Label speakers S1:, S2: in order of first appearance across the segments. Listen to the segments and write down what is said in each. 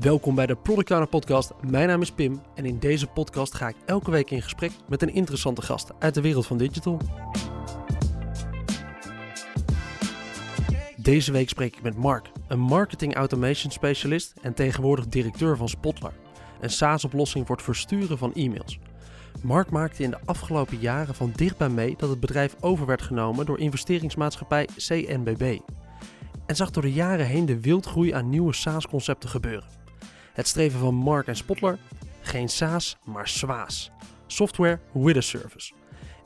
S1: Welkom bij de Product Podcast. Mijn naam is Pim en in deze podcast ga ik elke week in gesprek met een interessante gast uit de wereld van digital. Deze week spreek ik met Mark, een marketing automation specialist en tegenwoordig directeur van Spotler, een SaaS-oplossing voor het versturen van e-mails. Mark maakte in de afgelopen jaren van dichtbij mee dat het bedrijf over werd genomen door investeringsmaatschappij CNBB. En zag door de jaren heen de wildgroei aan nieuwe SaaS-concepten gebeuren. Het streven van Mark en Spotler? Geen SaaS, maar SWAAS. Software with a Service.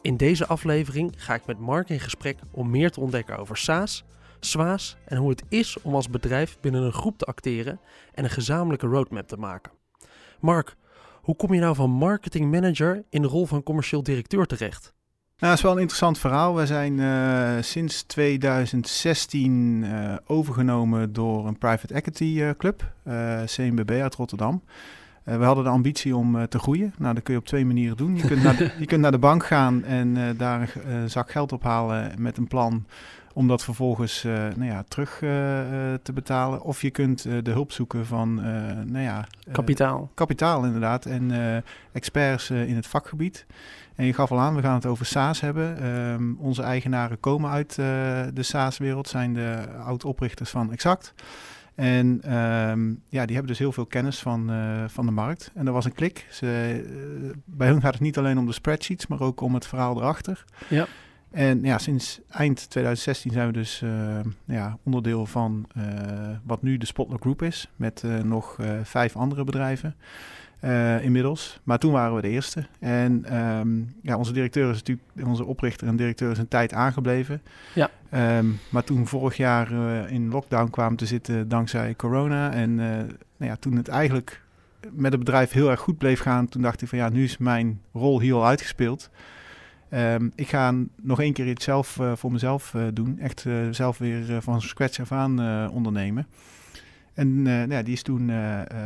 S1: In deze aflevering ga ik met Mark in gesprek om meer te ontdekken over SaaS, SWAAS en hoe het is om als bedrijf binnen een groep te acteren en een gezamenlijke roadmap te maken. Mark, hoe kom je nou van marketing manager in de rol van commercieel directeur terecht?
S2: Nou, dat is wel een interessant verhaal. We zijn uh, sinds 2016 uh, overgenomen door een private equity uh, club, CMBB uit Rotterdam. we hadden de ambitie om te groeien. Nou, dat kun je op twee manieren doen. Je kunt naar de, je kunt naar de bank gaan en daar een zak geld ophalen met een plan om dat vervolgens uh, nou ja, terug uh, te betalen. Of je kunt uh, de hulp zoeken van nou ja,
S1: kapitaal.
S2: Kapitaal inderdaad en experts in het vakgebied. En je gaf al aan, we gaan het over SaaS hebben. Um, onze eigenaren komen uit de SaaS-wereld, zijn de oud-oprichters van Exact. En um, ja, die hebben dus heel veel kennis van, van de markt. En er was een klik. Ze, bij hun gaat het niet alleen om de spreadsheets, maar ook om het verhaal erachter.
S1: Ja.
S2: En ja, sinds eind 2016 zijn we dus uh, ja, onderdeel van uh, wat nu de Spotler Group is, met uh, nog vijf andere bedrijven inmiddels. Maar toen waren we de eerste. En um, ja, onze directeur is natuurlijk, onze oprichter en directeur is een tijd aangebleven.
S1: Ja.
S2: Um, maar toen vorig jaar in lockdown kwamen te zitten dankzij corona. En nou ja, toen het eigenlijk met het bedrijf heel erg goed bleef gaan, toen dacht ik van ja, nu is mijn rol hier al uitgespeeld. Um, ik ga nog één keer iets zelf uh, voor mezelf uh, doen. Echt uh, zelf weer van scratch af aan ondernemen. En nou ja, die is toen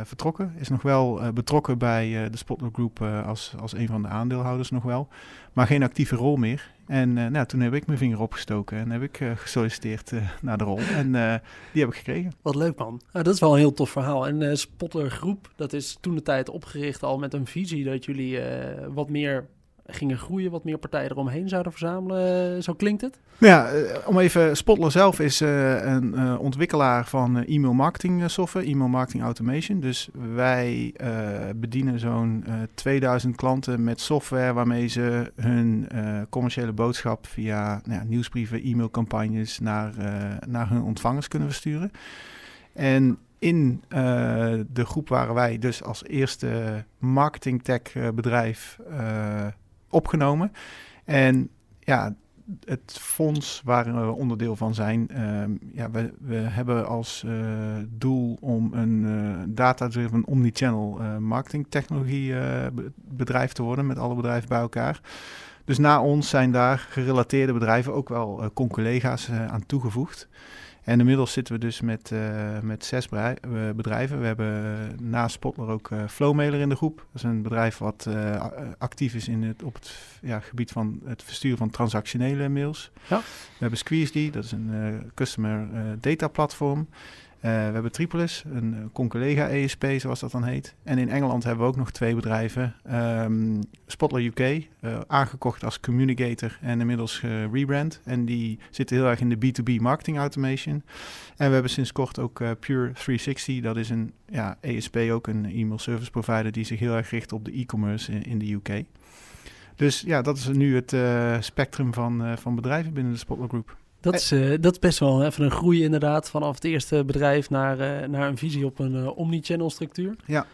S2: vertrokken. Is nog wel betrokken bij de Spotlight Group als, als een van de aandeelhouders nog wel. Maar geen actieve rol meer. En nou, toen heb ik mijn vinger opgestoken en heb ik gesolliciteerd naar de rol. En die heb ik gekregen.
S1: Wat leuk man. dat is wel een heel tof verhaal. En Spotter Groep, dat is toen de tijd opgericht al met een visie dat jullie wat meer gingen groeien, wat meer partijen eromheen zouden verzamelen. Zo klinkt het?
S2: Ja, om even, Spotler zelf is uh, een ontwikkelaar van e-mail marketing software, e-mail marketing automation. Dus wij bedienen zo'n 2000 klanten met software waarmee ze hun commerciële boodschap via nou ja, nieuwsbrieven, e-mailcampagnes naar, naar hun ontvangers kunnen versturen. En in de groep waren wij dus als eerste marketing tech bedrijf opgenomen. En ja, het fonds waar we onderdeel van zijn, uh, ja, we, we hebben als uh, doel om een uh, data-driven omnichannel uh, marketing technologie bedrijf te worden met alle bedrijven bij elkaar. Dus na ons zijn daar gerelateerde bedrijven ook wel con-collega's aan toegevoegd. En inmiddels zitten we dus met, uh, met zes bedrijven. We hebben uh, naast Spotler ook uh, Flowmailer in de groep. Dat is een bedrijf wat actief is in het, op het ja, gebied van het versturen van transactionele mails.
S1: Ja.
S2: We hebben Squeeze, dat is een customer data platform. Uh, we hebben Tripolis, een con-collega ESP zoals dat dan heet. En in Engeland hebben we ook nog twee bedrijven. Um, Spotler UK, uh, aangekocht als communicator en inmiddels gerebrand. En die zitten heel erg in de B2B marketing automation. En we hebben sinds kort ook Pure 360, dat is een ja, ESP, ook een e-mail service provider die zich heel erg richt op de e-commerce in, in, de UK. Dus ja, dat is nu het spectrum van, van bedrijven binnen de Spotler Group.
S1: Dat is, uh, dat is best wel even een groei inderdaad, vanaf het eerste bedrijf naar, uh, naar een visie op een uh, omnichannel structuur.
S2: Ja.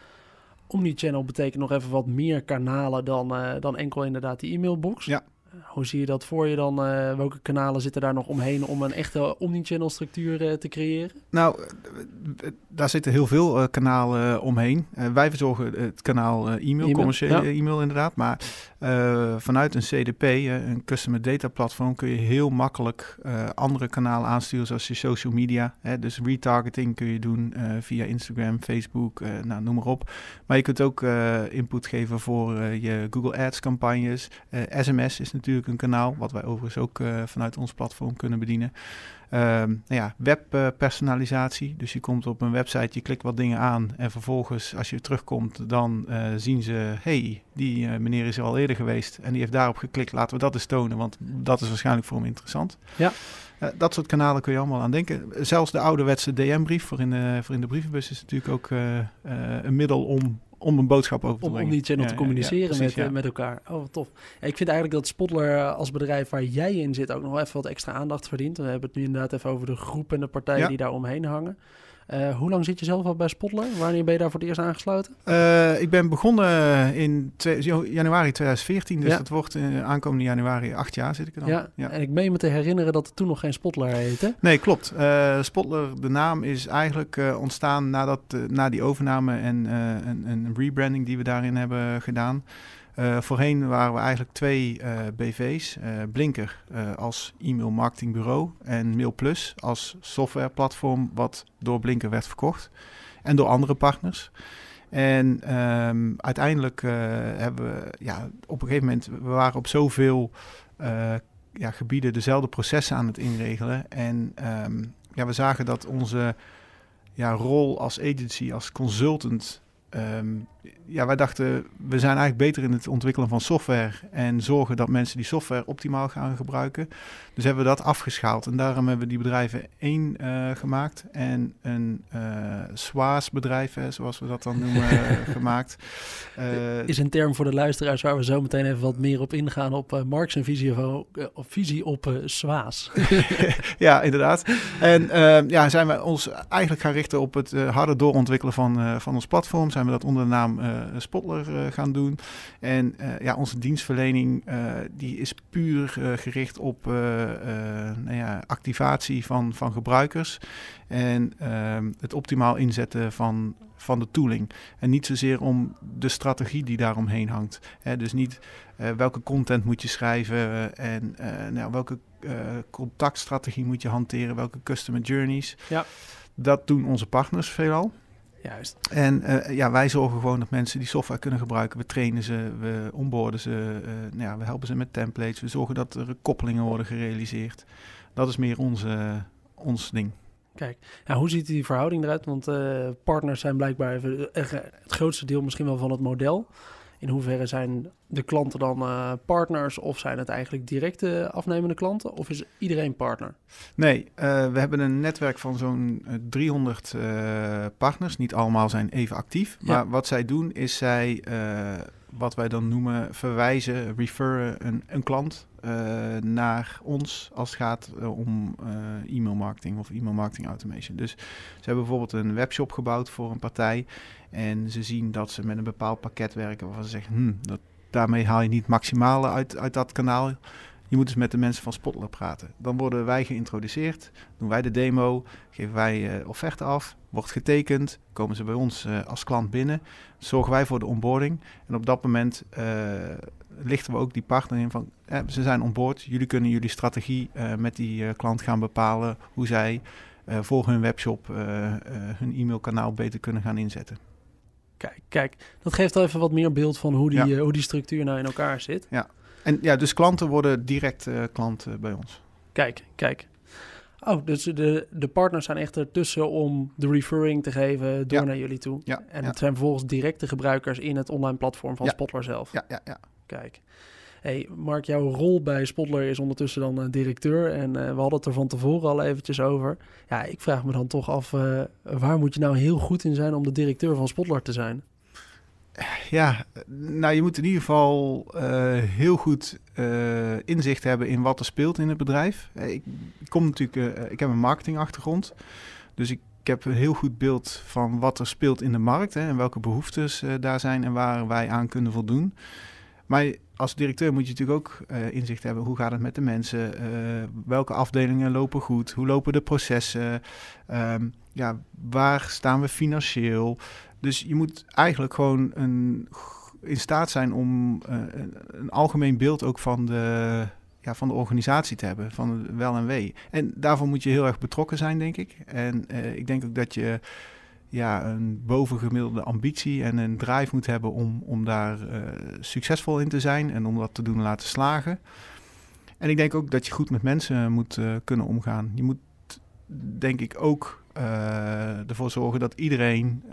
S1: Omnichannel betekent nog even wat meer kanalen dan, dan enkel inderdaad die e-mailbox.
S2: Ja.
S1: Hoe zie je dat voor je dan? Uh, welke kanalen zitten daar nog omheen om een echte omnichannel structuur uh, te creëren?
S2: Nou, daar zitten heel veel uh, kanalen omheen. wij verzorgen het kanaal e-mail, e-mail, commerciële ja. e-mail inderdaad. Maar vanuit een CDP, een Customer Data Platform, kun je heel makkelijk andere kanalen aansturen, zoals je social media. Hè, dus retargeting kun je doen via Instagram, Facebook, nou, noem maar op. Maar je kunt ook input geven voor je Google Ads campagnes. SMS is natuurlijk natuurlijk een kanaal, wat wij overigens ook vanuit ons platform kunnen bedienen. Um, nou ja, webpersonalisatie. dus je komt op een website, je klikt wat dingen aan en vervolgens als je terugkomt, dan zien ze, hey, die meneer is er al eerder geweest en die heeft daarop geklikt. Laten we dat eens tonen, want dat is waarschijnlijk voor hem interessant.
S1: Ja.
S2: Uh, dat soort kanalen kun je allemaal aan denken. Zelfs de ouderwetse DM-brief voor, in de, voor in de brievenbus is natuurlijk ook een middel om, om een boodschap over te
S1: om,
S2: brengen.
S1: Om die channel
S2: ja,
S1: te communiceren
S2: ja, precies,
S1: met, met elkaar. Oh, tof. ik vind eigenlijk dat Spotler als bedrijf waar jij in zit ook nog wel even wat extra aandacht verdient. We hebben het nu inderdaad even over de groep en de partijen die daar omheen hangen. Uh, hoe lang zit je zelf al bij Spotler? Wanneer ben je daar voor het eerst aangesloten?
S2: Uh, ik ben begonnen in januari 2014, dus ja. dat wordt uh, aankomende januari acht jaar zit ik er dan.
S1: Ja. ja. en ik meen me te herinneren dat het toen nog geen Spotler heette.
S2: Nee, klopt. Spotler, de naam is eigenlijk ontstaan nadat, na die overname en een, een rebranding die we daarin hebben gedaan. Uh, voorheen waren we eigenlijk twee uh, BV's. Uh, Blinker als e-mail marketingbureau en MailPlus als softwareplatform wat door Blinker werd verkocht. En door andere partners. En um, uiteindelijk hebben we ja, op een gegeven moment, we waren op zoveel ja, gebieden dezelfde processen aan het inregelen. En um, ja, we zagen dat onze ja, rol als agency, als consultant Um, ja, wij dachten, we zijn eigenlijk beter in het ontwikkelen van software en zorgen dat mensen die software optimaal gaan gebruiken. Dus hebben we dat afgeschaald en daarom hebben we die bedrijven één uh, gemaakt en een uh, SWAAS-bedrijf, zoals we dat dan noemen, gemaakt.
S1: Uh, is een term voor de luisteraars waar we zo meteen even wat meer op ingaan op Marx en visie, of, of visie op SWAAS.
S2: ja, inderdaad. En ehm, ja, zijn we ons eigenlijk gaan richten op het harder doorontwikkelen van, van ons platform. Zijn we dat onder de naam uh, Spotler uh, gaan doen. En uh, ja, onze dienstverlening die is puur gericht op nou ja, activatie van, van gebruikers. En ehm, het optimaal inzetten van, van de tooling. En niet zozeer om de strategie die daaromheen hangt. Hè, dus niet welke content moet je schrijven en nou, welke contactstrategie moet je hanteren, welke customer journeys.
S1: Ja.
S2: Dat doen onze partners veelal.
S1: Juist.
S2: En uh, ja, wij zorgen gewoon dat mensen die software kunnen gebruiken. We trainen ze, we onboarden ze, uh, nou ja, we helpen ze met templates. We zorgen dat er koppelingen worden gerealiseerd. Dat is meer onze, ons ding.
S1: Kijk, hoe ziet die verhouding eruit? Want uh, partners zijn blijkbaar even, het grootste deel misschien wel van het model. In hoeverre zijn de klanten dan uh, partners of zijn het eigenlijk directe afnemende klanten? Of is iedereen partner?
S2: Nee, uh, we hebben een netwerk van zo'n 300 uh, partners. Niet allemaal zijn even actief. Ja. Maar wat zij doen is zij, wat wij dan noemen, verwijzen, referen een, een klant naar ons als het gaat om e-mail marketing of e-mail marketing automation. Dus ze hebben bijvoorbeeld een webshop gebouwd voor een partij en ze zien dat ze met een bepaald pakket werken waarvan ze zeggen, hm, dat, daarmee haal je niet maximale uit, uit dat kanaal. Je moet dus met de mensen van Spotler praten. Dan worden wij geïntroduceerd, doen wij de demo, geven wij uh, offerte af, wordt getekend, komen ze bij ons uh, als klant binnen, zorgen wij voor de onboarding. En op dat moment uh, lichten we ook die partner in van, eh, ze zijn onboord, jullie kunnen jullie strategie met die klant gaan bepalen hoe zij voor hun webshop hun e-mailkanaal beter kunnen gaan inzetten.
S1: Kijk, kijk, dat geeft al even wat meer beeld van hoe die, ja. hoe die structuur nou in elkaar zit.
S2: Ja. En ja, dus klanten worden direct uh, klant uh, bij ons.
S1: Kijk, kijk. Oh, dus de, de partners zijn echt ertussen om de referring te geven door
S2: ja.
S1: naar jullie toe.
S2: Ja,
S1: en het zijn vervolgens directe gebruikers in het online platform van. Spotler zelf.
S2: Ja, ja, ja.
S1: Kijk. Hey, Mark, jouw rol bij Spotler is ondertussen dan uh, directeur. En uh, we hadden het er van tevoren al eventjes over. Ja, ik vraag me dan toch af, uh, waar moet je nou heel goed in zijn om de directeur van Spotler te zijn?
S2: Ja, nou je moet in ieder geval heel goed inzicht hebben in wat er speelt in het bedrijf. Ik, kom natuurlijk, ik heb een marketingachtergrond, dus ik, ik, heb een heel goed beeld van wat er speelt in de markt hè, en welke behoeftes daar zijn en waar wij aan kunnen voldoen. Maar als directeur moet je natuurlijk ook inzicht hebben hoe gaat het met de mensen, welke afdelingen lopen goed, hoe lopen de processen, um, ja, waar staan we financieel. Dus je moet eigenlijk gewoon in staat zijn om uh, een, een, algemeen beeld ook van de, ja, van de organisatie te hebben, van wel en wee. En daarvoor moet je heel erg betrokken zijn, denk ik. En ik denk ook dat je ja, een bovengemiddelde ambitie en een drive moet hebben om, om daar uh, succesvol in te zijn en om dat te doen laten slagen. En ik denk ook dat je goed met mensen moet kunnen omgaan. Je moet denk ik ook ervoor zorgen dat iedereen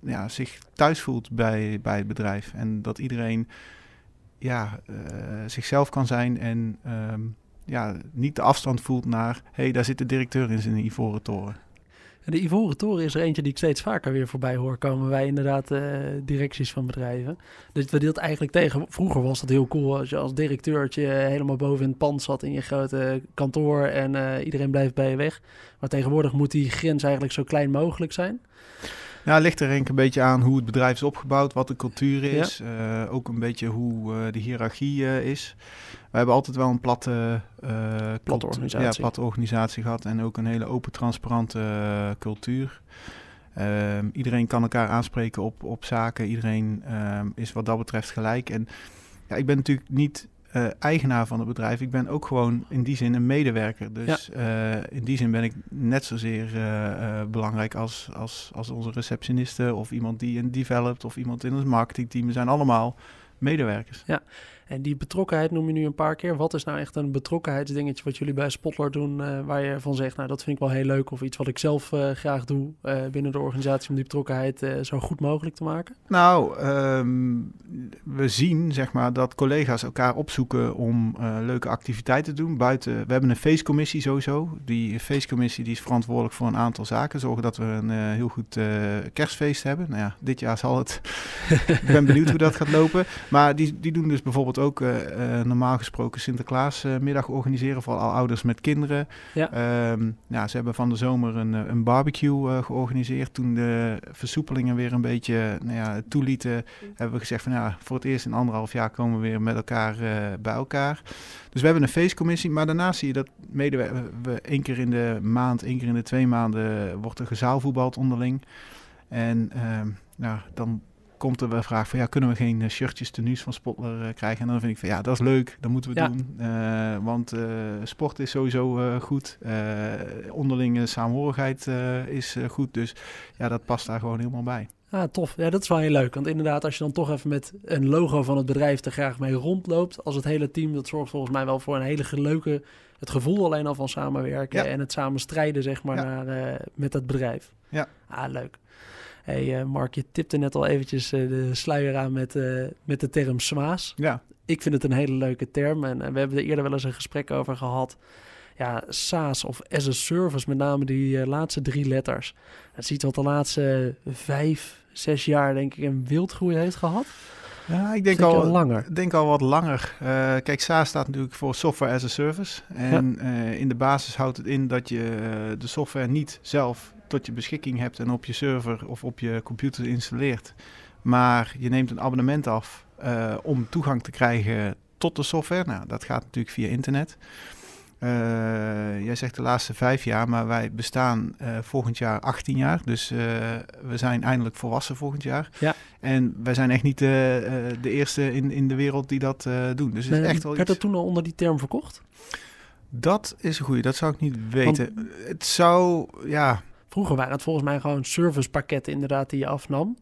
S2: ja, zich thuis voelt bij, bij het bedrijf. En dat iedereen ja, zichzelf kan zijn en ehm, ja, niet de afstand voelt naar... hé, hey, daar zit de directeur in zijn ivoren toren.
S1: De Ivoren Toren is er eentje die ik steeds vaker weer voorbij hoor komen wij inderdaad uh, directies van bedrijven. Dus dat deelt eigenlijk tegen. Vroeger was dat heel cool als je als directeurtje helemaal boven in het pand zat in je grote kantoor en uh, iedereen blijft bij je weg. Maar tegenwoordig moet die grens eigenlijk zo klein mogelijk zijn.
S2: Ja, het ligt er een beetje aan hoe het bedrijf is opgebouwd, wat de cultuur is. Ja. Uh, ook een beetje hoe uh, de hiërarchie uh, is. We hebben altijd wel een platte,
S1: platte, organisatie.
S2: Ja, platte organisatie gehad en ook een hele open, transparante cultuur. Ehm, iedereen kan elkaar aanspreken op, op zaken. Iedereen ehm, is wat dat betreft gelijk. En ja, ik ben natuurlijk niet uh, eigenaar van het bedrijf. Ik ben ook gewoon in die zin een medewerker. Dus uh, in die zin ben ik net zozeer uh, belangrijk als, als, als onze receptionisten of iemand die een developt of iemand in het marketingteam. We zijn allemaal medewerkers.
S1: Ja, en die betrokkenheid noem je nu een paar keer. Wat is nou echt een betrokkenheidsdingetje wat jullie bij Spotler doen, uh, waar je van zegt, nou dat vind ik wel heel leuk of iets wat ik zelf uh, graag doe uh, binnen de organisatie om die betrokkenheid zo goed mogelijk te maken?
S2: Nou, um, we zien zeg maar dat collega's elkaar opzoeken om leuke activiteiten te doen. Buiten, we hebben een feestcommissie sowieso. Die feestcommissie die is verantwoordelijk voor een aantal zaken. Zorgen dat we een heel goed kerstfeest hebben. Nou ja, dit jaar zal het. ik ben benieuwd hoe dat gaat lopen. Maar die, die doen dus bijvoorbeeld ook uh, normaal gesproken Sinterklaasmiddag organiseren voor al ouders met kinderen. Ja. Um, ja, ze hebben van de zomer een, een barbecue uh, georganiseerd. Toen de versoepelingen weer een beetje nou ja, toelieten, hebben we gezegd van ja, voor het eerst in anderhalf jaar komen we weer met elkaar bij elkaar. Dus we hebben een feestcommissie, maar daarnaast zie je dat we één keer in de maand, één keer in de twee maanden wordt er gezaalvoetbald onderling. En uh, nou, dan komt er wel vraag van ja, kunnen we geen eh, shirtjes, tenues van Spotler uh, krijgen? En dan vind ik van ja, dat is leuk, dat moeten we ja. doen. Uh, want uh, sport is sowieso goed. onderlinge saamhorigheid is goed. Dus ja, dat past daar gewoon helemaal bij.
S1: Ah, tof. Ja, dat is wel heel leuk. Want inderdaad, als je dan toch even met een logo van het bedrijf er graag mee rondloopt, als het hele team, dat zorgt volgens mij wel voor een hele leuke, het gevoel alleen al van samenwerken ja. en het samen strijden, zeg maar, ja. naar, met het bedrijf.
S2: Ja.
S1: Ah, leuk hey, uh, Mark, je tipte net al eventjes uh, de sluier aan met, uh, met de term SMAAS.
S2: Ja.
S1: Ik vind het een hele leuke term en, we hebben er eerder wel eens een gesprek over gehad. Ja, SaaS of as a service, met name die laatste drie letters. Het ziet wat de laatste vijf, zes jaar denk ik een wildgroei heeft gehad.
S2: Ja, ik denk al, al, langer. denk al wat langer. Uh, kijk, SaaS staat natuurlijk voor Software as a Service. En ja. uh, in de basis houdt het in dat je de software niet zelf tot je beschikking hebt en op je server of op je computer installeert. Maar je neemt een abonnement af uh, om toegang te krijgen tot de software. Nou, dat gaat natuurlijk via internet. Uh, jij zegt de laatste vijf jaar, maar wij bestaan uh, volgend jaar 18 jaar. Dus uh, we zijn eindelijk volwassen volgend jaar.
S1: Ja.
S2: En wij zijn echt niet de eerste in, in de wereld die dat doen. Dus is echt wel
S1: werd
S2: iets...
S1: dat toen al onder die term verkocht?
S2: Dat is een goede, dat zou ik niet weten. Want... Het zou, ja...
S1: Vroeger waren het volgens mij gewoon servicepakketten inderdaad die je afnam.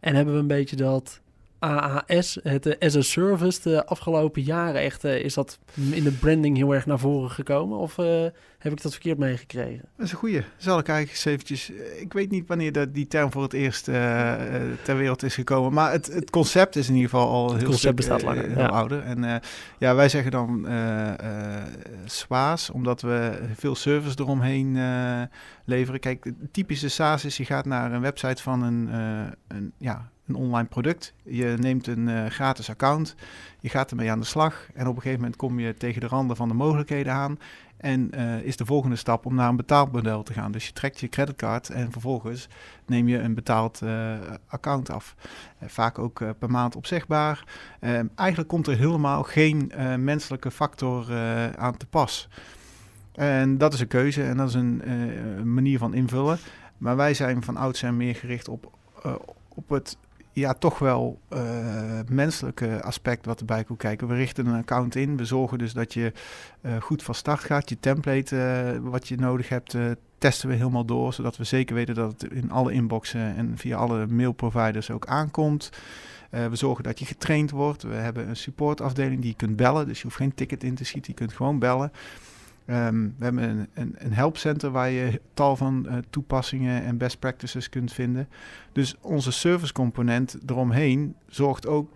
S1: En hebben we een beetje dat AAS, het as a service, de afgelopen jaren echt, uh, is dat in de branding heel erg naar voren gekomen? Of uh, heb ik dat verkeerd meegekregen?
S2: Dat is een goeie. Zal ik eigenlijk eens eventjes... Ik weet niet wanneer dat die term voor het eerst uh, ter wereld is gekomen. Maar het, het concept is in ieder geval al
S1: het
S2: heel,
S1: stuk, bestaat langer,
S2: heel ja. ouder. En ja, wij zeggen dan SWAAS, omdat we veel service eromheen leveren. Kijk, de typische SaaS is, je gaat naar een website van een, een ja, een online product. Je neemt een uh, gratis account, je gaat ermee aan de slag en op een gegeven moment kom je tegen de randen van de mogelijkheden aan. En uh, is de volgende stap om naar een betaalmodel te gaan. Dus je trekt je creditcard en vervolgens neem je een betaald uh, account af. vaak ook per maand opzegbaar. Ehm, eigenlijk komt er helemaal geen menselijke factor aan te pas. En dat is een keuze en dat is een manier van invullen. Maar wij zijn van oudsher meer gericht op, op het ja, toch wel uh, menselijke aspect wat erbij komt kijken. We richten een account in. We zorgen dus dat je uh, goed van start gaat. Je template uh, wat je nodig hebt, testen we helemaal door. Zodat we zeker weten dat het in alle inboxen en via alle mailproviders ook aankomt. we zorgen dat je getraind wordt. We hebben een supportafdeling die je kunt bellen. Dus je hoeft geen ticket in te schieten. Je kunt gewoon bellen. Um, we hebben een, een, een, helpcenter waar je tal van uh, toepassingen en best practices kunt vinden. Dus onze servicecomponent eromheen zorgt ook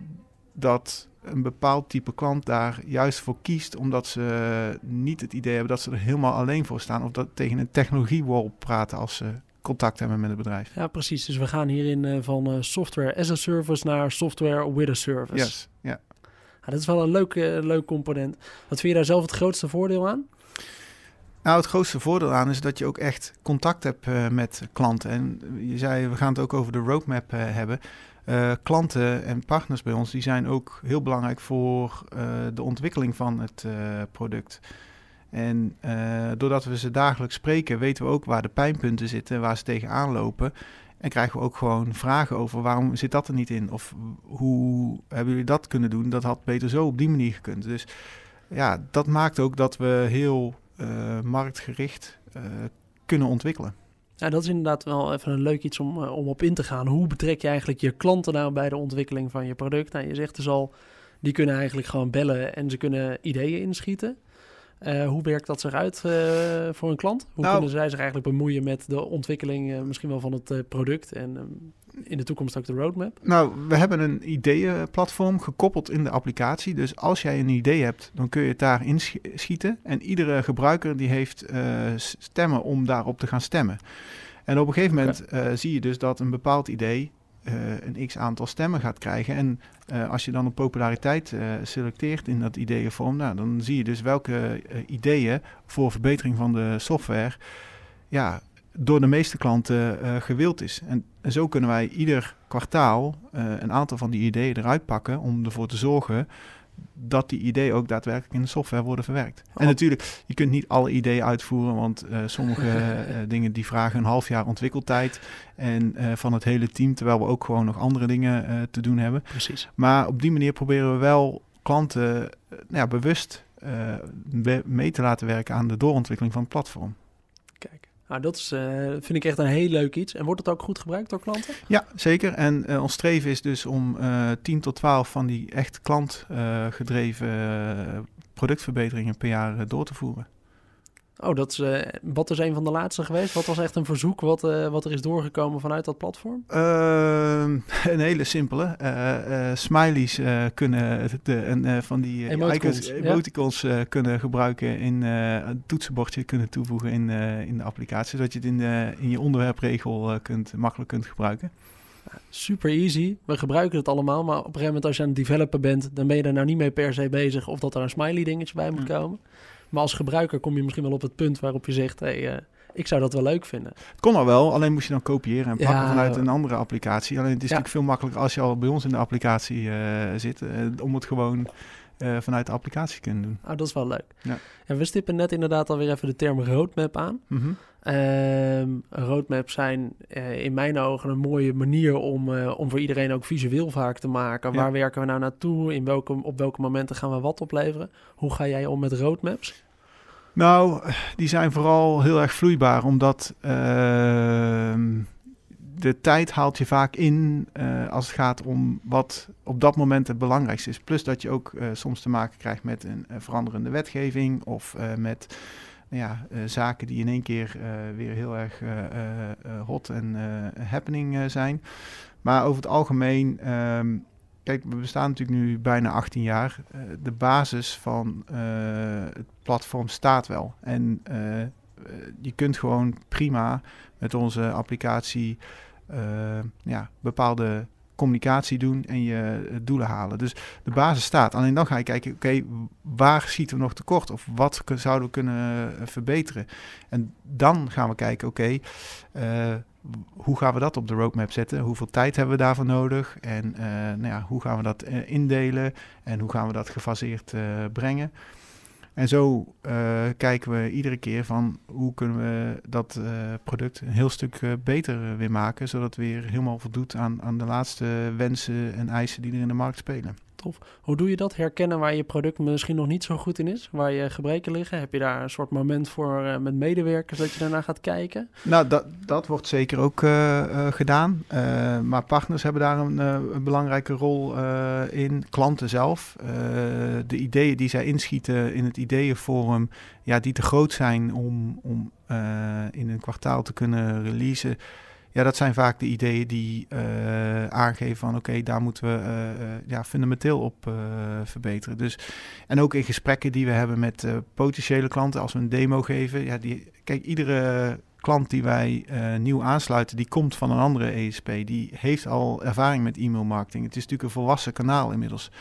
S2: dat een bepaald type klant daar juist voor kiest, omdat ze niet het idee hebben dat ze er helemaal alleen voor staan of dat tegen een technologiewall praten als ze contact hebben met het bedrijf.
S1: Ja, precies. Dus we gaan hierin uh, van uh, software as a service naar software with a service.
S2: Yes, ja.
S1: ja dat is wel een leuk, leuk component. Wat vind je daar zelf het grootste voordeel aan?
S2: Nou, het grootste voordeel aan is dat je ook echt contact hebt uh, met klanten. En je zei, we gaan het ook over de roadmap uh, hebben. Uh, klanten en partners bij ons, die zijn ook heel belangrijk voor de ontwikkeling van het product. En doordat we ze dagelijks spreken, weten we ook waar de pijnpunten zitten, waar ze tegenaan lopen. En krijgen we ook gewoon vragen over waarom zit dat er niet in? Of hoe hebben jullie dat kunnen doen? Dat had beter zo op die manier gekund. Dus ja, dat maakt ook dat we heel marktgericht uh, kunnen ontwikkelen.
S1: Ja, dat is inderdaad wel even een leuk iets om, uh, om op in te gaan. Hoe betrek je eigenlijk je klanten nou bij de ontwikkeling van je product? Nou, je zegt dus al, die kunnen eigenlijk gewoon bellen en ze kunnen ideeën inschieten. hoe werkt dat zich uit voor een klant? Hoe nou, kunnen zij zich eigenlijk bemoeien met de ontwikkeling misschien wel van het product en ehm, in de toekomst ook de roadmap?
S2: Nou, we hebben een ideeënplatform gekoppeld in de applicatie. Dus als jij een idee hebt, dan kun je het daar inschieten. En iedere gebruiker die heeft uh, stemmen om daarop te gaan stemmen. En op een gegeven moment uh, zie je dus dat een bepaald idee uh, een x aantal stemmen gaat krijgen. En als je dan op populariteit selecteert in dat ideeënvorm, nou, dan zie je dus welke ideeën voor verbetering van de software ja, door de meeste klanten uh, gewild is. En, en, zo kunnen wij ieder kwartaal uh, een aantal van die ideeën eruit pakken om ervoor te zorgen dat die ideeën ook daadwerkelijk in de software worden verwerkt. En oh. natuurlijk, je kunt niet alle ideeën uitvoeren, want uh, sommige dingen die vragen een half jaar ontwikkeltijd en van het hele team, terwijl we ook gewoon nog andere dingen te doen hebben.
S1: Precies.
S2: Maar op die manier proberen we wel klanten nou ja, bewust mee te laten werken aan de doorontwikkeling van het platform.
S1: Nou, dat is, uh, vind ik echt een heel leuk iets. En wordt het ook goed gebruikt door klanten?
S2: Ja, zeker. En uh, ons streven is dus om uh, eh, 10 tot 12 van die echt klantgedreven productverbeteringen per jaar door te voeren.
S1: Oh, dat is, uh, wat is een van de laatste geweest? Wat was echt een verzoek wat, uh, wat er is doorgekomen vanuit dat platform?
S2: Uh, een hele simpele. Uh, smileys kunnen de, en, van die emoticons, emoticons kunnen gebruiken in een toetsenbordje kunnen toevoegen in, in de applicatie, zodat je het in, in je onderwerpregel kunt, makkelijk kunt gebruiken.
S1: Super easy. We gebruiken het allemaal, maar op een gegeven moment als je aan het developer bent, dan ben je er nou niet mee per se bezig of dat er een smiley dingetje bij moet komen. Maar als gebruiker kom je misschien wel op het punt waarop je zegt: hey, uh, ik zou dat wel leuk vinden.
S2: Het kon al wel, alleen moest je dan kopiëren en pakken vanuit een andere applicatie. Alleen het is natuurlijk veel makkelijker als je al bij ons in de applicatie uh, zit, uh, om het gewoon vanuit de applicatie te kunnen doen.
S1: Ah, dat is wel leuk. Ja. En we stippen net inderdaad alweer even de term roadmap aan. Mm -hmm. Roadmaps zijn in mijn ogen een mooie manier om, om voor iedereen ook visueel vaak te maken. Waar werken we nou naartoe? In welke, op welke momenten gaan we wat opleveren? Hoe ga jij om met roadmaps?
S2: Nou, die zijn vooral heel erg vloeibaar, omdat ehm, de tijd haalt je vaak in uh, als het gaat om wat op dat moment het belangrijkste is. Plus dat je ook soms te maken krijgt met een veranderende wetgeving of uh, met ja, zaken die in één keer weer heel erg hot en happening zijn. Maar over het algemeen um, kijk, we bestaan natuurlijk nu bijna 18 jaar. De basis van het platform staat wel. En je kunt gewoon prima met onze applicatie ja, bepaalde communicatie doen en je doelen halen. Dus de basis staat. Alleen dan ga je kijken, oké, waar schieten we nog tekort? Of wat zouden we kunnen verbeteren? En dan gaan we kijken, oké, hoe gaan we dat op de roadmap zetten? Hoeveel tijd hebben we daarvoor nodig? En nou ja, hoe gaan we dat indelen? En hoe gaan we dat gefaseerd brengen? En zo uh, kijken we iedere keer van hoe kunnen we dat uh, product een heel stuk uh, beter weer maken, zodat het weer helemaal voldoet aan, aan de laatste wensen en eisen die er in de markt spelen.
S1: Tof. Hoe doe je dat? Herkennen waar je product misschien nog niet zo goed in is, waar je gebreken liggen? Heb je daar een soort moment voor met medewerkers dat je daarna gaat kijken?
S2: Nou, dat, dat wordt zeker ook gedaan. maar partners hebben daar een, belangrijke rol in. Klanten zelf. de ideeën die zij inschieten in het ideeënforum, ja, die te groot zijn om, om in een kwartaal te kunnen releasen. Ja, dat zijn vaak de ideeën die uh, aangeven van oké, daar moeten we uh, ja, fundamenteel op verbeteren. Dus, en ook in gesprekken die we hebben met potentiële klanten, als we een demo geven. Ja, die, kijk, iedere klant die wij nieuw aansluiten, die komt van een andere ESP. Die heeft al ervaring met e-mail marketing. Het is natuurlijk een volwassen kanaal inmiddels.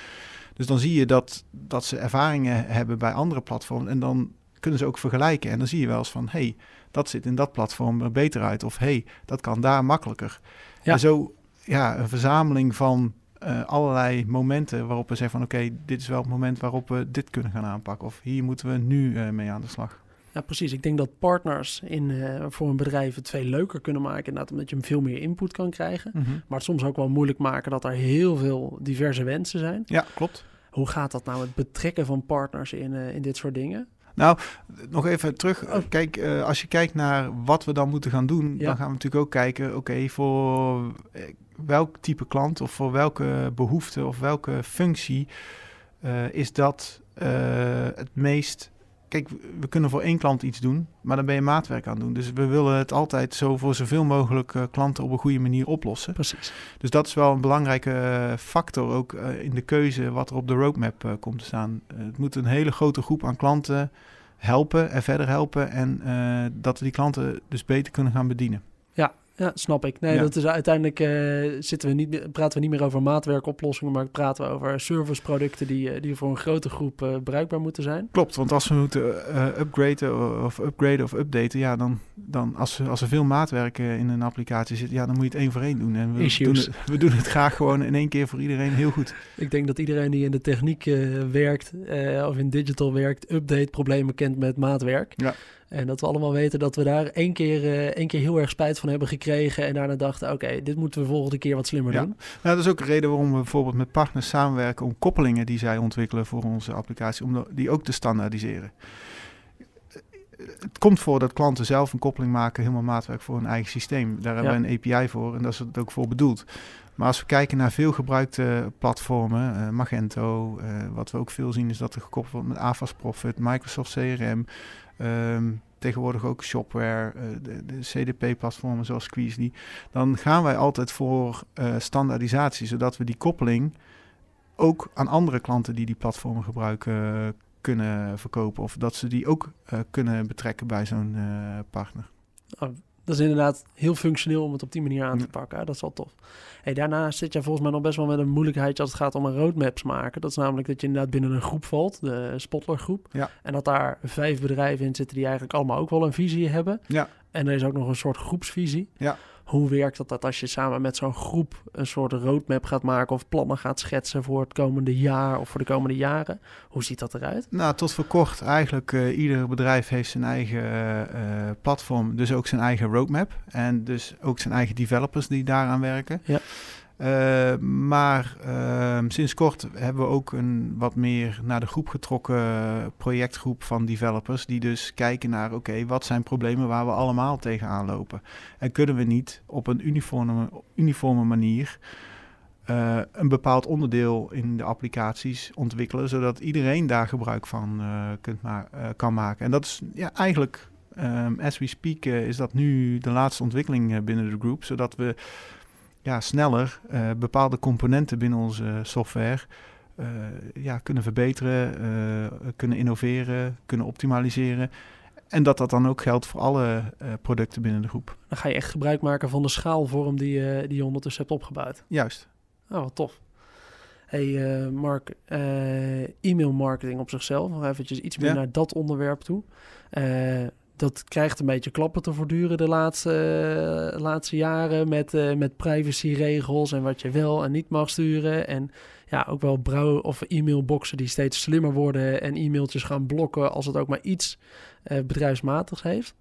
S2: Dus dan zie je dat, dat ze ervaringen hebben bij andere platforms. En dan kunnen ze ook vergelijken. En dan zie je wel eens van, hey, dat zit in dat platform er beter uit. Of hey, dat kan daar makkelijker. Ja. En zo, ja, een verzameling van uh, allerlei momenten waarop we zeggen van, oké, dit is wel het moment waarop we dit kunnen gaan aanpakken. Of hier moeten we nu uh, mee aan de slag.
S1: Ja, precies. Ik denk dat partners in, uh, voor een bedrijf het veel leuker kunnen maken. Inderdaad, omdat je hem veel meer input kan krijgen. Mm -hmm. Maar het soms ook wel moeilijk maken dat er heel veel diverse wensen zijn.
S2: Ja, klopt.
S1: Hoe gaat dat nou, het betrekken van partners in, in dit soort dingen?
S2: Nou, nog even terug. Oh. Kijk, uh, als je kijkt naar wat we dan moeten gaan doen, ja. dan gaan we natuurlijk ook kijken, oké, okay, voor welk type klant of voor welke behoefte of welke functie uh, is dat uh, het meest kijk, we kunnen voor één klant iets doen, maar dan ben je maatwerk aan het doen. Dus we willen het altijd zo voor zoveel mogelijk uh, klanten op een goede manier oplossen.
S1: Precies.
S2: Dus dat is wel een belangrijke uh, factor ook uh, in de keuze wat er op de roadmap komt te staan. het moet een hele grote groep aan klanten helpen en verder helpen en dat we die klanten dus beter kunnen gaan bedienen.
S1: Ja, snap ik. Nee, dat is uiteindelijk uh, zitten we niet, praten we niet meer over maatwerkoplossingen, maar praten we over serviceproducten die, die voor een grote groep uh, bruikbaar moeten zijn.
S2: Klopt, want als we moeten uh, upgraden of upgraden of updaten, ja, dan, dan als, als er veel maatwerk in een applicatie zit, ja, dan moet je het één voor één doen. En we doen, het, we doen het graag gewoon in één keer voor iedereen heel goed.
S1: Ik denk dat iedereen die in de techniek werkt of in digital werkt, update problemen kent met maatwerk.
S2: Ja.
S1: En dat we allemaal weten dat we daar één keer, uh, één keer heel erg spijt van hebben gekregen. En daarna dachten, oké, dit moeten we volgende keer wat slimmer
S2: ja.
S1: doen.
S2: Nou, dat is ook een reden waarom we bijvoorbeeld met partners samenwerken om koppelingen die zij ontwikkelen voor onze applicatie, om die ook te standaardiseren. Het komt voor dat klanten zelf een koppeling maken, helemaal maatwerk voor hun eigen systeem. Daar hebben we een API voor en dat is het ook voor bedoeld. Maar als we kijken naar veel gebruikte platformen, uh, Magento, uh, wat we ook veel zien is dat er gekoppeld wordt met Avas Profit, Microsoft CRM, um, tegenwoordig ook Shopware, uh, de, de CDP-platformen zoals Squeezy. Dan gaan wij altijd voor uh, standaardisatie, zodat we die koppeling ook aan andere klanten die die platformen gebruiken kunnen verkopen. Of dat ze die ook uh, kunnen betrekken bij zo'n partner.
S1: Dat is inderdaad heel functioneel om het op die manier aan te pakken. Dat is wel tof. Hey, daarnaast zit je volgens mij nog best wel met een moeilijkheid als het gaat om een roadmaps maken. Dat is namelijk dat je inderdaad binnen een groep valt, de Spotler groep.
S2: Ja.
S1: En dat daar vijf bedrijven in zitten die eigenlijk allemaal ook wel een visie hebben.
S2: Ja.
S1: En er is ook nog een soort groepsvisie.
S2: Ja.
S1: Hoe werkt dat, dat als je samen met zo'n groep een soort roadmap gaat maken of plannen gaat schetsen voor het komende jaar of voor de komende jaren? Hoe ziet dat eruit?
S2: Nou, tot voor kort eigenlijk uh, ieder bedrijf heeft zijn eigen uh, platform, dus ook zijn eigen roadmap en dus ook zijn eigen developers die daaraan werken.
S1: Ja.
S2: Uh, maar uh, sinds kort hebben we ook een wat meer naar de groep getrokken projectgroep van developers. Die dus kijken naar, oké, wat zijn problemen waar we allemaal tegenaan lopen? En kunnen we niet op een uniforme, uniforme manier uh, een bepaald onderdeel in de applicaties ontwikkelen, zodat iedereen daar gebruik van kunt ma kan maken? En dat is ja, eigenlijk, um, as we speak, is dat nu de laatste ontwikkeling binnen de groep, zodat we ja, sneller uh, bepaalde componenten binnen onze software uh, ja, kunnen verbeteren, uh, kunnen innoveren, kunnen optimaliseren. En dat dat dan ook geldt voor alle producten binnen de groep.
S1: Dan ga je echt gebruik maken van de schaalvorm die, die je ondertussen hebt opgebouwd.
S2: Juist.
S1: Oh, wat tof. Hey Mark, e-mail marketing op zichzelf, nog eventjes iets meer ja. naar dat onderwerp toe dat krijgt een beetje klappen te voortduren de laatste, uh, laatste jaren met, uh, met privacyregels en wat je wel en niet mag sturen. En ja, ook wel brouw- of e-mailboxen die steeds slimmer worden en e-mailtjes gaan blokken als het ook maar iets uh, bedrijfsmatigs heeft.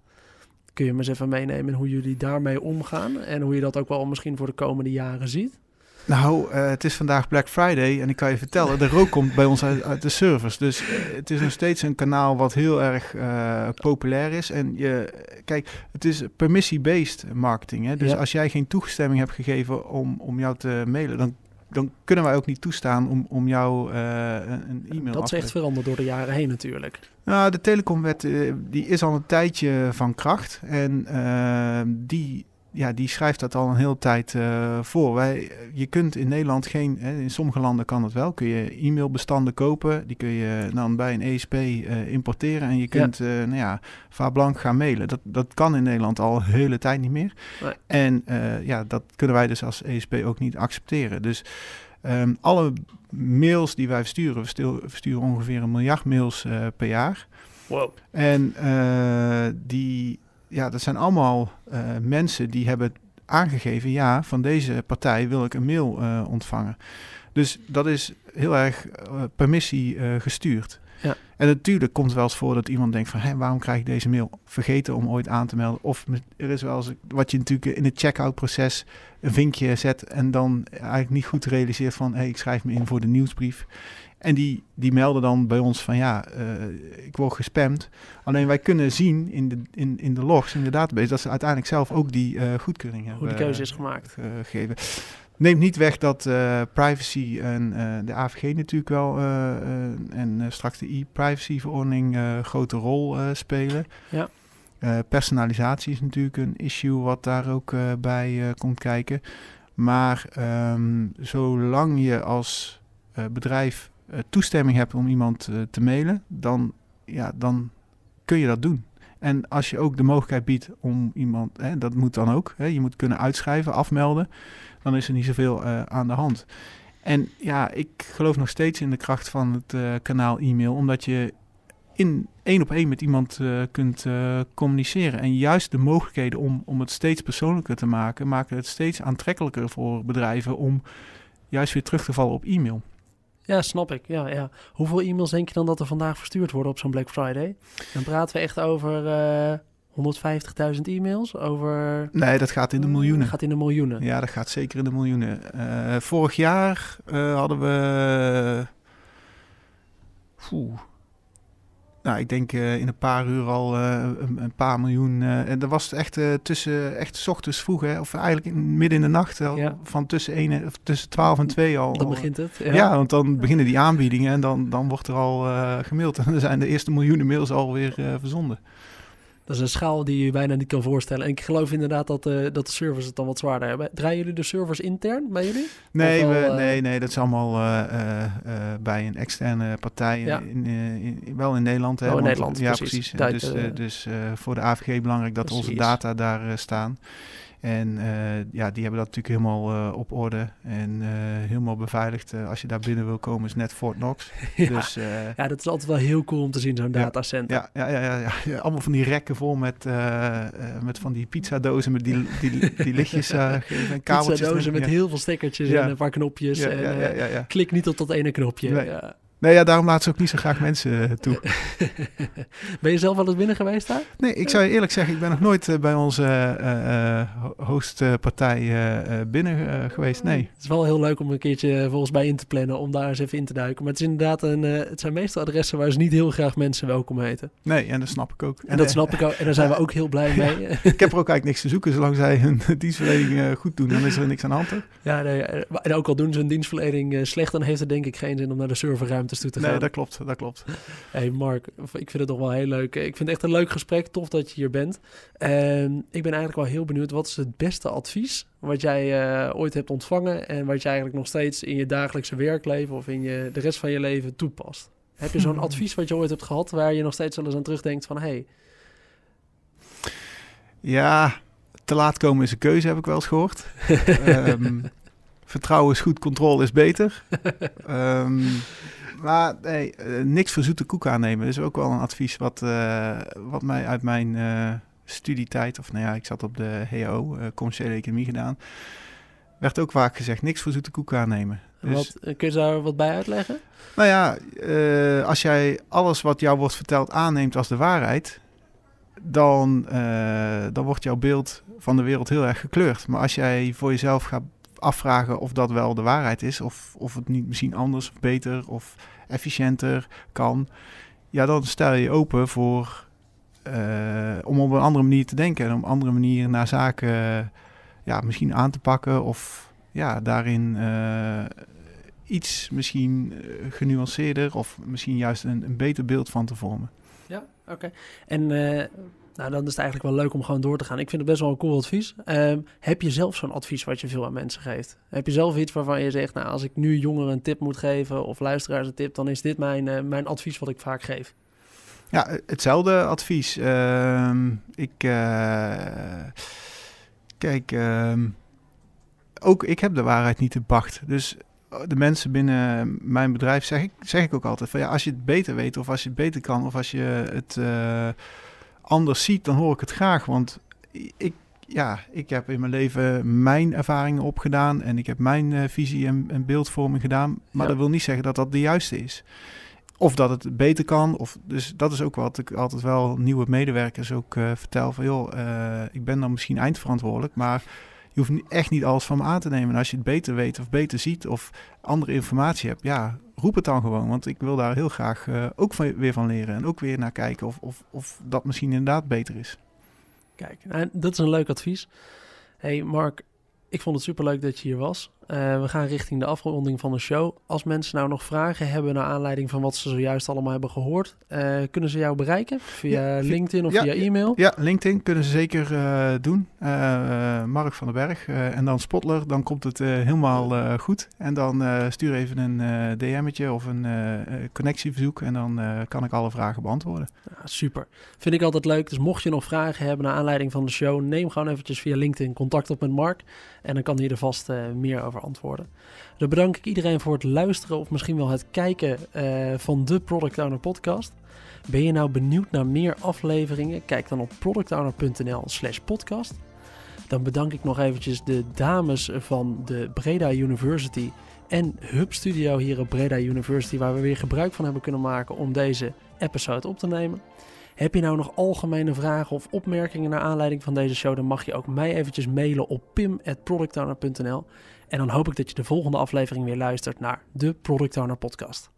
S1: Kun je me eens even meenemen hoe jullie daarmee omgaan en hoe je dat ook wel misschien voor de komende jaren ziet?
S2: Nou, uh, het is vandaag Black Friday en ik kan je vertellen, de rook komt bij ons uit, uit de servers. Dus uh, het is nog steeds een kanaal wat heel erg uh, populair is. En je, kijk, het is permissie-based marketing. Hè? Dus ja. als jij geen toestemming hebt gegeven om, om jou te mailen, dan dan kunnen wij ook niet toestaan om, om jou uh, een e-mail
S1: Dat is echt veranderd door de jaren heen natuurlijk.
S2: Nou, de telecomwet uh, die is al een tijdje van kracht. En uh, die ja, die schrijft dat al een hele tijd uh, voor. Wij, je kunt in Nederland geen, hè, in sommige landen kan dat wel, kun je e-mailbestanden kopen. Die kun je dan bij een ESP uh, importeren en je kunt ja. Uh, nou ja, Blanc gaan mailen. Dat, dat kan in Nederland al een hele tijd niet meer. Nee. En ja, dat kunnen wij dus als ESP ook niet accepteren. Dus um, alle mails die wij versturen, we, stil, we versturen ongeveer een miljard mails per jaar.
S1: Wow.
S2: En die ja, dat zijn allemaal uh, mensen die hebben aangegeven, ja, van deze partij wil ik een mail uh, ontvangen. Dus dat is heel erg uh, permissie gestuurd.
S1: Ja.
S2: En natuurlijk komt het wel eens voor dat iemand denkt van, hé, waarom krijg ik deze mail vergeten om ooit aan te melden? Of er is wel eens wat je natuurlijk in het checkout proces een vinkje zet en dan eigenlijk niet goed realiseert van, hé, hey, ik schrijf me in voor de nieuwsbrief. En die, die melden dan bij ons van ja, uh, ik word gespamd. Alleen wij kunnen zien in de, in, in de logs, in de database, dat ze uiteindelijk zelf ook die uh, goedkeuring hebben.
S1: Hoe de keuze is gemaakt.
S2: Uh, gegeven. Neemt niet weg dat privacy en de AVG natuurlijk wel en straks de e-privacy-verordening grote rol spelen.
S1: Ja.
S2: personalisatie is natuurlijk een issue wat daar ook bij komt kijken. Maar um, zolang je als bedrijf toestemming hebt om iemand uh, te mailen, dan, ja, dan kun je dat doen. En als je ook de mogelijkheid biedt om iemand, hè, dat moet dan ook, hè, je moet kunnen uitschrijven, afmelden, dan is er niet zoveel uh, aan de hand. En ja, ik geloof nog steeds in de kracht van het kanaal e-mail, omdat je in één op één met iemand kunt communiceren. En juist de mogelijkheden om, om het steeds persoonlijker te maken, maken het steeds aantrekkelijker voor bedrijven om juist weer terug te vallen op e-mail.
S1: Ja, snap ik. Ja, ja. Hoeveel e-mails denk je dan dat er vandaag verstuurd worden op zo'n Black Friday? Dan praten we echt over uh, 150.000 e-mails. Over...
S2: Nee, dat gaat in de miljoenen.
S1: gaat in de miljoenen.
S2: Ja, dat gaat zeker in de miljoenen. Uh, vorig jaar uh, hadden we. Oeh, nou, ik denk uh, in een paar uur al uh, een, een, paar miljoen. Uh, en dat was echt tussen, echt s ochtends vroeg, hè, of eigenlijk in, midden in de nacht, al,
S1: ja.
S2: van tussen, 1, of tussen 12 en 2 al.
S1: Dan begint het.
S2: Ja, ja want dan beginnen die aanbiedingen en dan, dan wordt er al gemaild. En dan zijn de eerste miljoenen mails alweer verzonden.
S1: Dat is een schaal die je bijna niet kan voorstellen. En ik geloof inderdaad dat, uh, dat de servers het dan wat zwaarder hebben. Draaien jullie de servers intern bij jullie?
S2: Nee, we, uh, nee, nee dat is allemaal uh, bij een externe partij.
S1: Ja.
S2: In, in, wel in Nederland. Hè,
S1: oh, in
S2: want,
S1: Nederland,
S2: ja,
S1: precies.
S2: precies. dus dus voor de AVG belangrijk dat
S1: precies.
S2: onze data daar staan. En uh, ja, die hebben dat natuurlijk helemaal uh, op orde en uh, helemaal beveiligd. als je daar binnen wil komen, is net Fort Knox.
S1: ja.
S2: Dus,
S1: ja, dat is altijd wel heel cool om te zien, zo'n
S2: ja,
S1: datacenter.
S2: Ja, ja, ja, ja, ja, allemaal van die rekken vol met, met van die pizzadozen met die, die, die lichtjes en kabeltjes.
S1: Pizzadozen met heel veel stekkertjes en een paar knopjes. En. Klik niet op dat ene knopje.
S2: Nee. Nee, ja, daarom laat ze ook niet zo graag mensen toe.
S1: ben je zelf wel eens binnen geweest daar?
S2: Nee, ik zou je eerlijk zeggen, ik ben nog nooit uh, bij onze uh, uh, hostpartij binnen geweest. Nee.
S1: Het is wel heel leuk om een keertje volgens mij in te plannen, om daar eens even in te duiken. Maar het is inderdaad een, het zijn meestal adressen waar ze niet heel graag mensen welkom heten.
S2: Nee, en dat snap ik ook.
S1: En, en dat snap ik ook. En daar zijn we ook heel blij mee.
S2: ik heb er ook eigenlijk niks te zoeken. Zolang zij hun dienstverlening goed doen, dan is er niks aan de hand.
S1: Ja, nee, en ook al doen ze hun dienstverlening slecht, dan heeft het denk ik geen zin om naar de serverruimte toe te gaan.
S2: Nee, dat klopt, dat klopt.
S1: Hey Mark, ik vind het toch wel heel leuk. Ik vind het echt een leuk gesprek. Tof dat je hier bent. En ik ben eigenlijk wel heel benieuwd, wat is het beste advies wat jij uh, ooit hebt ontvangen en wat je eigenlijk nog steeds in je dagelijkse werkleven of in je, de rest van je leven toepast? Heb je zo'n advies wat je ooit hebt gehad waar je nog steeds wel eens aan terugdenkt van, hey.
S2: Ja, te laat komen is een keuze, heb ik wel eens gehoord. um, vertrouwen is goed, controle is beter. um, maar nee, uh, niks voor zoete koek aannemen. Dat is ook wel een advies wat, uh, wat mij uit mijn uh, studietijd... of nou ja, ik zat op de HO, commerciële economie gedaan. werd ook vaak gezegd, niks voor zoete koek aannemen. Dus,
S1: Wat, eh, kun je daar wat bij uitleggen?
S2: nou ja, eh, als jij alles wat jou wordt verteld aanneemt als de waarheid, dan, eh, dan wordt jouw beeld van de wereld heel erg gekleurd. Maar als jij voor jezelf gaat afvragen of dat wel de waarheid is, of, of het niet misschien anders of beter of efficiënter kan, ja, dan stel je open voor eh, om op een andere manier te denken en op een andere manier naar zaken ja, misschien aan te pakken of ja, daarin eh, iets misschien eh, genuanceerder of misschien juist een, een beter beeld van te vormen.
S1: Ja, oké. En nou, dan is het eigenlijk wel leuk om gewoon door te gaan. Ik vind het best wel een cool advies. Ehm, heb je zelf zo'n advies wat je veel aan mensen geeft? Heb je zelf iets waarvan je zegt, nou, als ik nu jongeren een tip moet geven of luisteraars een tip, dan is dit mijn, eh, mijn advies wat ik vaak geef.
S2: Ja, eh, hetzelfde advies. Ehm, ik eh, kijk, ehm, ook ik heb de waarheid niet te pacht. Dus de mensen binnen mijn bedrijf zeg ik, zeg ik ook altijd van ja, als je het beter weet of als je het beter kan of als je het anders ziet, dan hoor ik het graag. Want ik, ja, ik heb in mijn leven mijn ervaringen opgedaan en ik heb mijn eh, visie en, en beeldvorming gedaan. Maar
S1: Ja.
S2: dat wil niet zeggen dat dat de juiste is. Of dat het beter kan. Of, dus dat is ook wat ik altijd wel nieuwe medewerkers ook eh, vertel. Van joh, eh, ik ben dan misschien eindverantwoordelijk, maar je hoeft echt niet alles van me aan te nemen. En als je het beter weet of beter ziet of andere informatie hebt, ja, roep het dan gewoon. Want ik wil daar heel graag eh, ook weer van leren. En ook weer naar kijken of, of, of dat misschien inderdaad beter is.
S1: Kijk, nou, dat is een leuk advies. hey Mark, ik vond het superleuk dat je hier was. Eh, we gaan richting de afronding van de show. Als mensen nou nog vragen hebben naar aanleiding van wat ze zojuist allemaal hebben gehoord, eh, kunnen ze jou bereiken via
S2: Ja,
S1: LinkedIn of
S2: ja,
S1: via e-mail?
S2: Ja, LinkedIn kunnen ze zeker eh, doen. Mark van den Berg en dan Spotler. Dan komt het helemaal goed. En dan stuur even een DM'tje of een connectieverzoek. En dan kan ik alle vragen beantwoorden.
S1: Ja, super. Vind ik altijd leuk. Dus mocht je nog vragen hebben naar aanleiding van de show, neem gewoon eventjes via LinkedIn contact op met Mark. En dan kan hij er vast meer over Dan bedank ik iedereen voor het luisteren of misschien wel het kijken eh, van de Product Owner podcast. Ben je nou benieuwd naar meer afleveringen? Kijk dan op productowner.nl slash podcast. Dan bedank ik nog eventjes de dames van de Breda University en Hub Studio hier op Breda University, waar we weer gebruik van hebben kunnen maken om deze episode op te nemen. Heb je nou nog algemene vragen of opmerkingen naar aanleiding van deze show, dan mag je ook mij eventjes mailen op pim.productowner.nl. En dan hoop ik dat je de volgende aflevering weer luistert naar de Product Owner podcast.